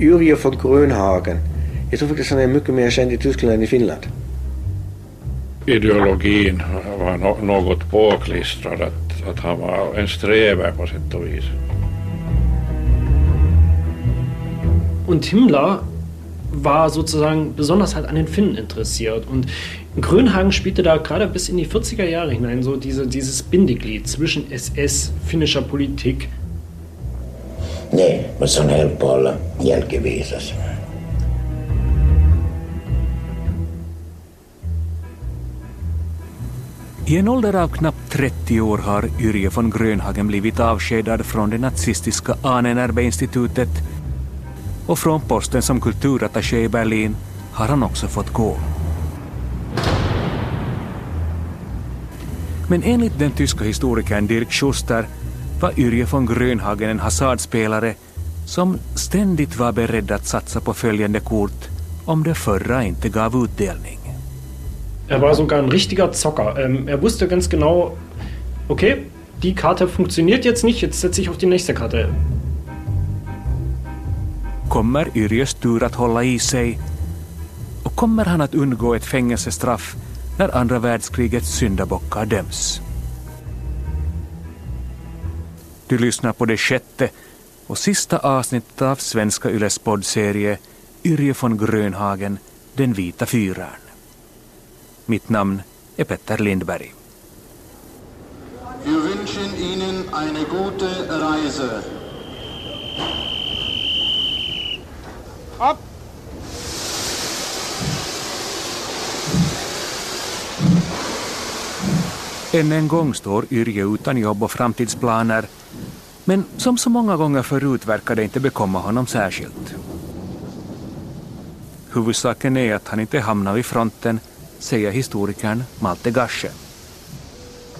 Yrje von Grönhagen, jag tror faktiskt han är mycket mer känd i Tyskland än i Finland. Ideologin var något påklistrad, att, att han var en strävare på sätt och vis. Und Himmler war sozusagen besonders halt an den Finnen interessiert. Und Grönhagen spielte da gerade bis in die 40er Jahre hinein so diese, dieses Bindeglied zwischen SS, finnischer Politik. Nej, men se on helppo olla jälkiviisas. I en ålder av knappt 30 år har Yrje von Grönhagen blivit avskedad från det nazistiska Ahnenerbe-institutet och från posten som kulturattaché i Berlin har han också fått gå. Men enligt den tyska historikern Dirk Schuster var Yrje von Grönhagen en hasardspelare som ständigt var beredd att satsa på följande kort om det förra inte gav utdelning. Er war sogar ein richtiger Zocker. Ähm, er wusste ganz genau, okay, die Karte funktioniert jetzt nicht, jetzt setze ich auf die nächste Karte. Kommer Yrjes tur att hålla i sig? Och kommer han att undgå ett fängelsestraff när andra världskrigets syndabockar döms? Du lyssnar på det sjätte och sista avsnittet av Svenska Yles poddserie Yrje von Grönhagen, Den vita fyran. Mitt namn är Petter Lindberg. Wir wünschen Ihnen eine gute Reise. Ab! Än en gång står Yrje utan jobb och framtidsplaner. Men som så många gånger förut verkar det inte bekomma honom särskilt. Huvudsaken är att han inte hamnar vid fronten, säger historikern Malte Gasche.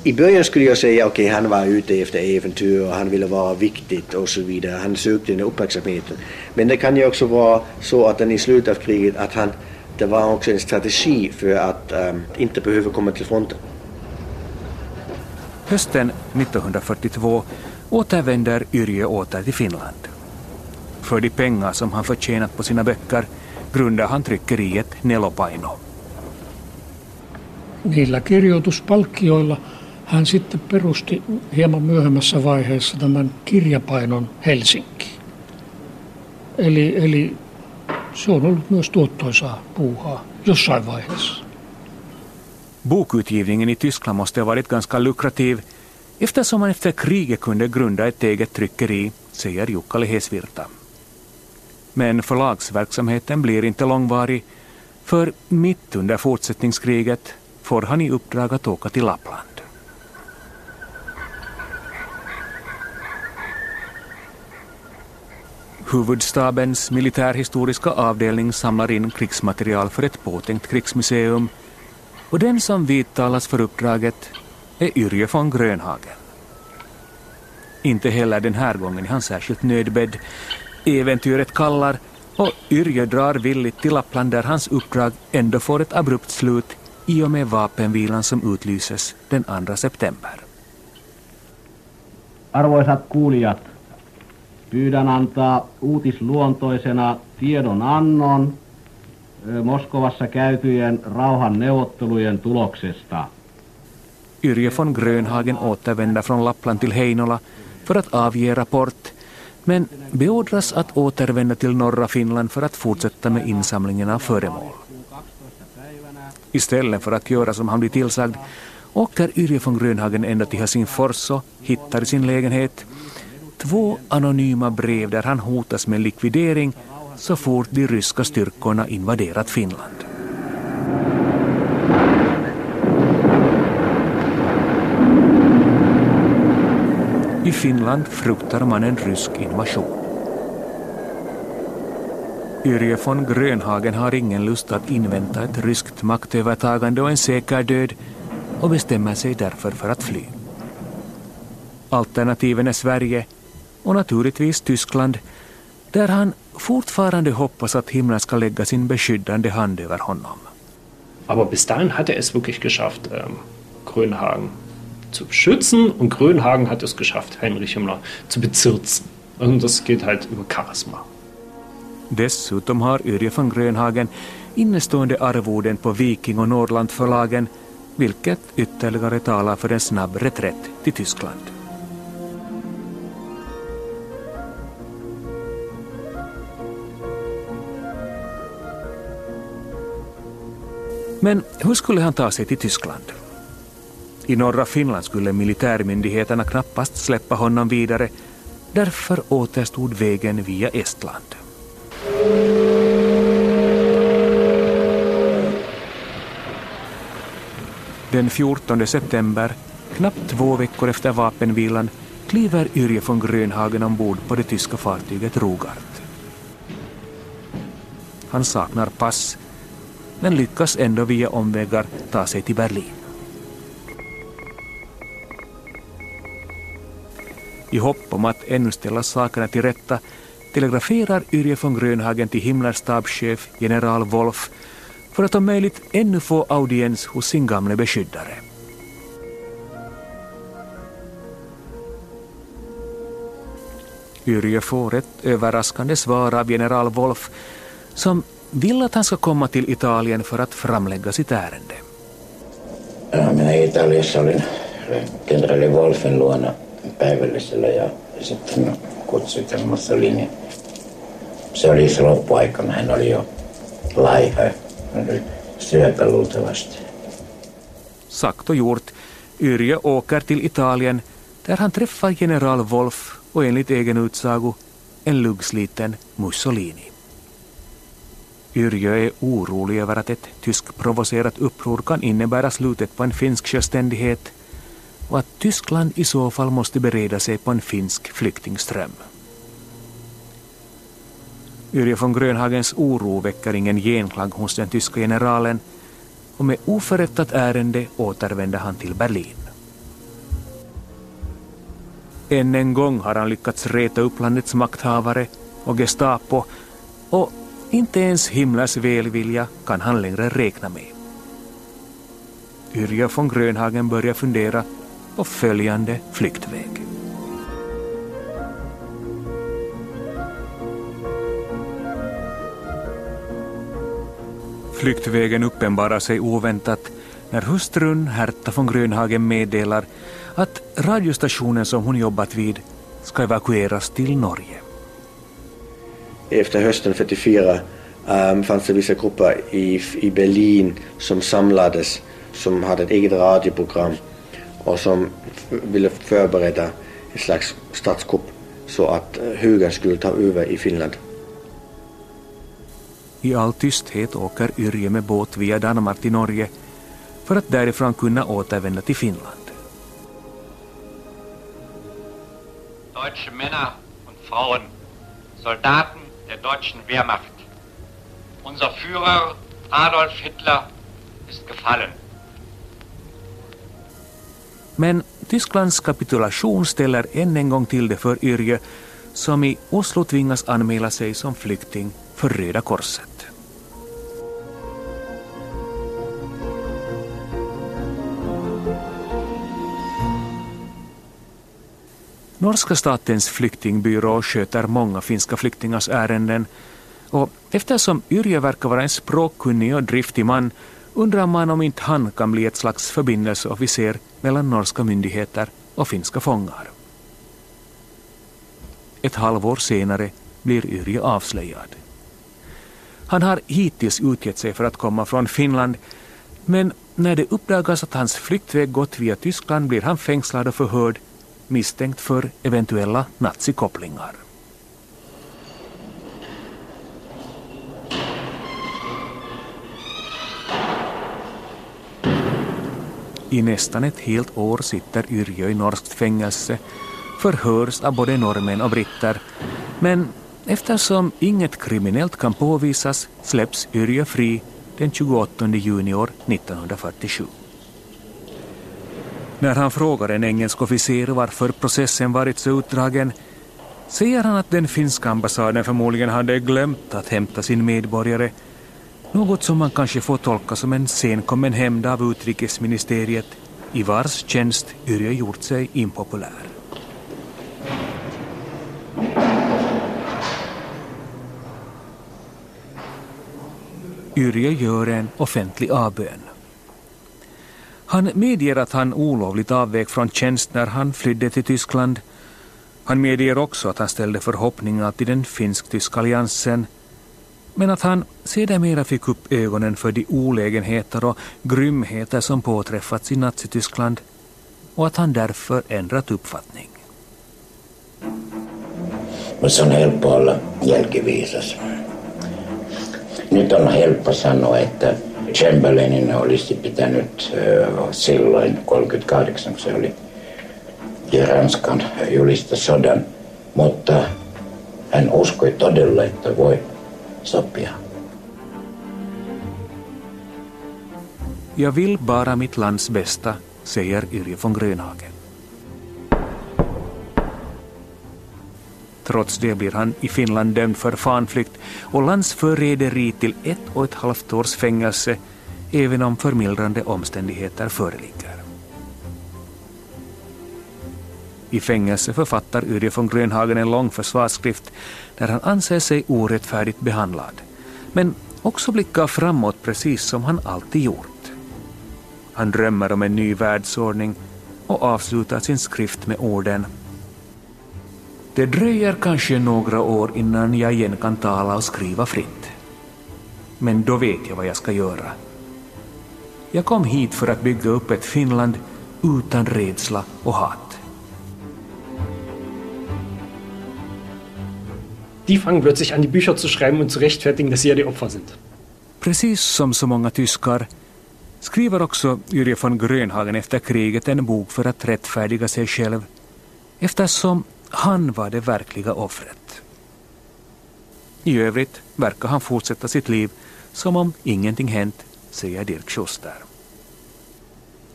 I början skulle jag säga okej, okay, han var ute efter äventyr och han ville vara viktigt och så vidare. Han sökte den uppmärksamheten. Men det kan ju också vara så att den i slutet av kriget, att han, det var också en strategi för att um, inte behöva komma till fronten. Hösten 1942 återvänder Yrje åter till Finland. För de pengar som han förtjänat på sina böcker grundar han tryckeriet Nelopaino. Niillä kirjoituspalkkioilla hän sitten perusti hieman myöhemmässä vaiheessa tämän kirjapainon Helsinki. Eli, eli se on ollut myös tuottoisaa puuhaa jossain vaiheessa. Bokutgivningen i Tyskland måste ha varit ganska lukrativ eftersom man efter kriget kunde grunda ett eget tryckeri, säger Jukkali Hesvirta. Men förlagsverksamheten blir inte långvarig för mitt under fortsättningskriget får han i uppdrag att åka till Lappland. Huvudstabens militärhistoriska avdelning samlar in krigsmaterial för ett påtänkt krigsmuseum och den som vidtalas för uppdraget är Yrje von Grönhagen. Inte heller den här gången är han särskilt nödbedd. Äventyret kallar och Yrje drar villigt till Lappland där hans uppdrag ändå får ett abrupt slut i och med vapenvilan som utlyses den 2 september. Arvoisat kuulijat, pyydän antaa uutisluontoisena tiedonannon eh, Moskovassa käytyjen rauhanneuvottelujen tuloksesta. Yrje von Grönhagen återvänder från Lappland till Heinola för att avge rapport men beordras att återvända till norra Finland för att fortsätta med insamlingen av föremål. Istället för att göra som han blir tillsagd åker Yrje von Grönhagen ända till Helsingfors och hittar i sin lägenhet två anonyma brev där han hotas med likvidering så fort de ryska styrkorna invaderat Finland. I Finland fruktar man en rysk invasion. Yrje von Grönhagen har ingen lust att invänta ett ryskt maktövertagande och en säker död och bestämmer sig därför för att fly. Alternativen är Sverige och naturligtvis Tyskland där han fortfarande hoppas att himlen ska lägga sin beskyddande hand över honom. Aber bis dahin hat es wirklich geschafft, ähm, Grönhagen zu beschützen und Grönhagen hat es geschafft, Heinrich Himmler zu bezirzen. Und das geht halt über Charisma. Dessutom har Yrje von Grönhagen innestående arvoden på Viking och Norrlandförlagen vilket ytterligare talar för en snabb reträtt till Tyskland. Men hur skulle han ta sig till Tyskland? I norra Finland skulle militärmyndigheterna knappast släppa honom vidare. Därför återstod vägen via Estland. Den 14 september, knappt två veckor efter vapenvilan, kliver Yrje von Grönhagen ombord på det tyska fartyget Rogart. Han saknar pass, men lyckas ändå via omvägar ta sig till Berlin. I hopp om att ännu ställa sakerna till rätta telegraferar Yrje von Grönhagen till Himmlerstabschef general Wolf för att om möjligt ännu få audiens hos sin gamle beskyddare. Yrje får ett överraskande svar av general Wolf som vill att han ska komma till Italien för att framlägga sitt ärende. Ja, minä Italiassa olin kenraali Wolfen luona päivällisellä ja sitten kutsuin Mussolini. Se oli se loppuaikana, hän oli jo laiha, syöpä luultavasti. Sagt och gjort, Yrje åker till Italien där han träffar general Wolf och enligt egen utsago en luggsliten Mussolini. Yrjö är orolig över att ett tyskprovocerat uppror kan innebära slutet på en finsk självständighet och att Tyskland i så fall måste bereda sig på en finsk flyktingström. Yrje von Grönhagens oro väcker ingen genklang hos den tyska generalen och med oförrättat ärende återvänder han till Berlin. Än en gång har han lyckats reta upp landets makthavare och Gestapo och inte ens himlens välvilja kan han längre räkna med. Yrje von Grönhagen börjar fundera och följande flyktväg. Flyktvägen uppenbarar sig oväntat när hustrun Herta von Grönhagen meddelar att radiostationen som hon jobbat vid ska evakueras till Norge. Efter hösten 44 um, ehm, fanns det vissa grupper i, i Berlin som samlades, som hade ett eget radioprogram och som ville förbereda ett slags statskupp så att högern skulle ta över i Finland. I all tysthet åker Yrje med båt via Danmark till Norge för att därifrån kunna återvända till Finland. Deutsche Männer und Frauen, Soldaten der deutschen Wehrmacht. Unser Führer Adolf Hitler ist gefallen. Men Tysklands kapitulation ställer än en gång till det för Yrje som i Oslo tvingas anmäla sig som flykting för Röda Korset. Norska statens flyktingbyrå sköter många finska flyktingars ärenden och eftersom Yrje verkar vara en språkkunnig och driftig man undrar man om inte han kan bli ett slags förbindelseofficer mellan norska myndigheter och finska fångar. Ett halvår senare blir Yrje avslöjad. Han har hittills utgett sig för att komma från Finland men när det uppdagas att hans flyktväg gått via Tyskland blir han fängslad och förhörd misstänkt för eventuella nazikopplingar. I nästan ett helt år sitter Yrjö i norskt fängelse, förhörs av både norrmän och britter, men eftersom inget kriminellt kan påvisas släpps Yrjö fri den 28 juni år 1947. När han frågar en engelsk officer varför processen varit så utdragen säger han att den finska ambassaden förmodligen hade glömt att hämta sin medborgare något som man kanske får tolka som en senkommen hämnd av utrikesministeriet i vars tjänst Yrjö gjort sig impopulär. Yrjö gör en offentlig avbön. Han medger att han olovligt avvek från tjänst när han flydde till Tyskland. Han medger också att han ställde förhoppningar till den finsk-tyska alliansen men att han sedermera fick upp ögonen för de olägenheter och grymheter som påträffats i Nazityskland och att han därför ändrat uppfattning. Mutta se on helppo olla jälkiviisas. Nyt on helppo sanoa, että Chamberlainin olisi pitänyt silloin 38, kun se oli ja Ranskan julista sodan, mutta hän uskoi todella, että voi sopia. Jag vill bara mitt lands bästa, säger Yrje von Grönhagen. Trots det blir han i Finland dömd för fanflykt och landsförräderi till ett och ett halvt års fängelse även om förmildrande omständigheter föreligger. I fängelse författar Yrje von Grönhagen en lång försvarsskrift där han anser sig orättfärdigt behandlad, men också blickar framåt precis som han alltid gjort. Han drömmer om en ny världsordning och avslutar sin skrift med orden Det dröjer kanske några år innan jag igen kan tala och skriva fritt. Men då vet jag vad jag ska göra. Jag kom hit för att bygga upp ett Finland utan rädsla och hat. Die fangen plötzlich an, die Bücher zu schreiben und zu rechtfertigen, dass sie ja die Opfer sind. Precis som så många tyskar skriver också Yrje von Grönhagen efter kriget en bok för att rättfärdiga sig själv eftersom han var det verkliga offret. I övrigt verkar han fortsätta sitt liv som om ingenting hänt, säger Dirk Schuster.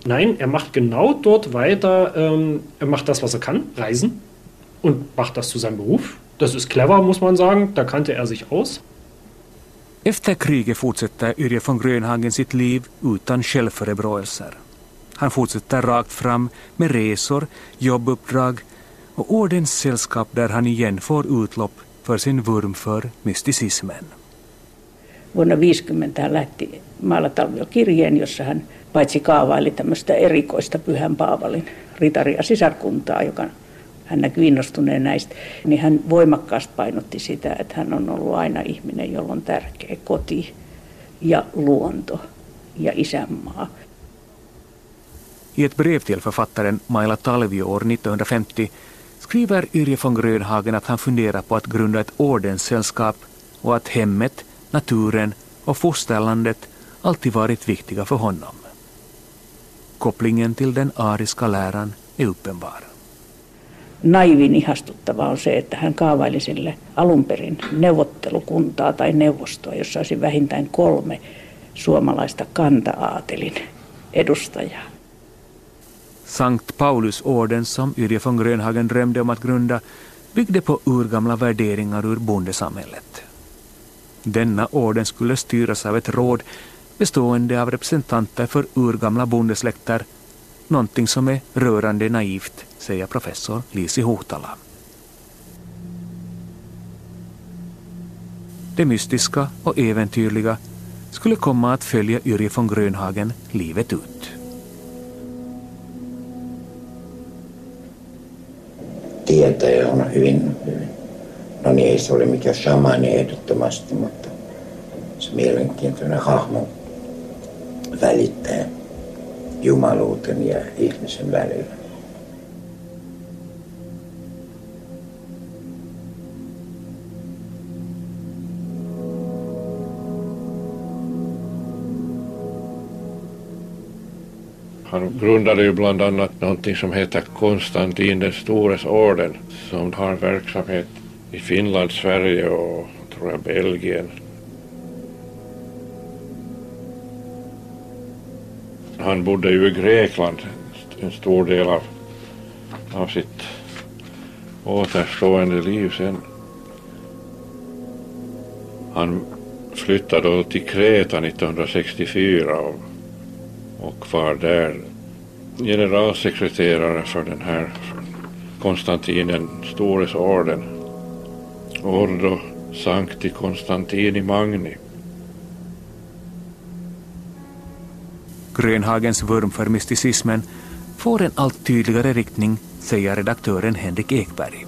Nein, er macht genau dort weiter. Ähm, er macht das, was er kann, reisen und macht das zu seinem Beruf. Das ist clever, muss man sagen. Da kannte er sich aus. Efter kriget fortsätter Yrje von Grönhagen sitt liv utan självförebråelser. Han fortsätter rakt fram med resor, jobbuppdrag och ordenssällskap där han igen får utlopp för sin vurm för mysticismen. Vuonna 50 hän lähti maalatalvio kirjeen, jossa hän paitsi kaavaili tämmöistä erikoista Pyhän Paavalin ritaria sisarkuntaa, joka hän näkyi innostuneen näistä, niin hän voimakkaasti painotti sitä, että hän on ollut aina ihminen, jolla on tärkeä koti ja luonto ja isänmaa. I ett brev till författaren Maila Talvio år 1950 skriver Yrje von Grönhagen att han funderar på att grunda ett ordenssällskap och att hemmet, naturen och fosterlandet alltid varit viktiga för honom. Kopplingen till den ariska läran är uppenbar. Naivin ihastuttavaa on se, että hän kaavaili sille alun perin neuvottelukuntaa tai neuvostoa, jossa olisi vähintään kolme suomalaista kanta-aatelin edustajaa. Sankt Paulusorden som Yrje von Grönhagen drömde om att grunda byggde på urgamla värderingar ur bondesamhället. Denna orden skulle styras av ett råd bestående av representanter för urgamla bondesläkter, någonting som är rörande naivt, säger professor Lisi Hotala. Det mystiska och äventyrliga skulle komma att följa Yrje von Grönhagen livet ut. Tietäjä on hyvin, hyvin, no niin ei se ole mikään shamani ehdottomasti, mutta se mielenkiintoinen hahmo välittää jumaluuten ja ihmisen välillä. Han grundade ju bland annat någonting som heter Konstantin den stores orden som har verksamhet i Finland, Sverige och tror jag Belgien. Han bodde ju i Grekland en stor del av, av sitt återstående liv sen. Han flyttade då till Kreta 1964 och, och var där generalsekreterare för den här Konstantin den stores orden. Ordo Sancti Constantini Magni. Grönhagens vurm för mysticismen får en allt tydligare riktning, säger redaktören Henrik Ekberg.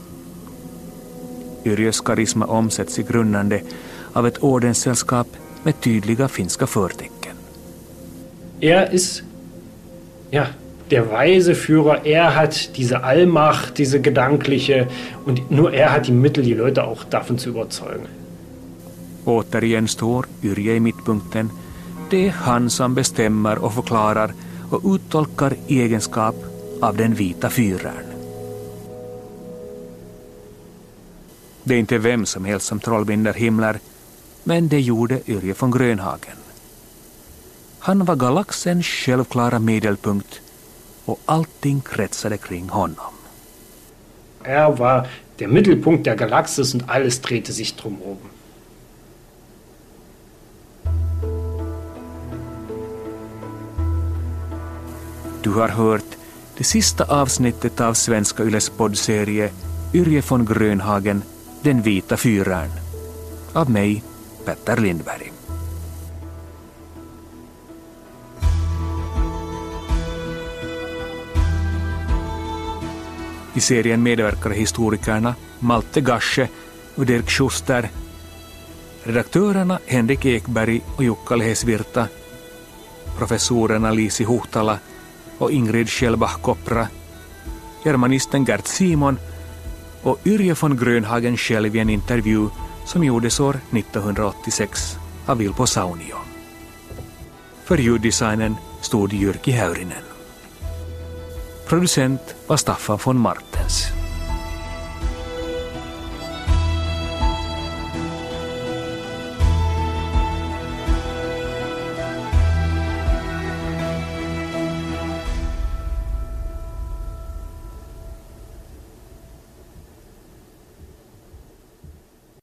Yrjös karisma omsätts i grundande av ett ordenssällskap med tydliga finska förtecken. Er ist, ja, der weise Führer, er hat diese Allmacht, diese gedankliche, und nur er hat die Mittel, die Leute auch davon zu überzeugen. Återigen står Yrje i mittpunkten. Det är han som bestämmer och förklarar och uttolkar i egenskap av den vita fyraren. Det är inte vem som helst som trollbinder himlar, men det gjorde Yrje von Grönhagen. Han var galaxens självklara medelpunkt och allting kretsade kring honom. Er war der Mittelpunkt der Galaxis und alles drehte sich drumherum. Du har hört det sista avsnittet av Svenska Yles poddserie Yrje von Grönhagen, Den vita fyraren. Av mig, Petter Lindberg. I serien medverkar historikerna Malte Gasche och Dirk Schuster, redaktörerna Henrik Ekberg och Jukka Lehesvirta, professorerna Lisi Huhtala och Ingrid Schellbach Kopra, germanisten Gert Simon och Yrje von Grönhagen själv i en intervju som gjordes år 1986 av Vilpo Saunio. För ljuddesignen stod Jyrki Häyrinen. Producent var Staffan von Martens.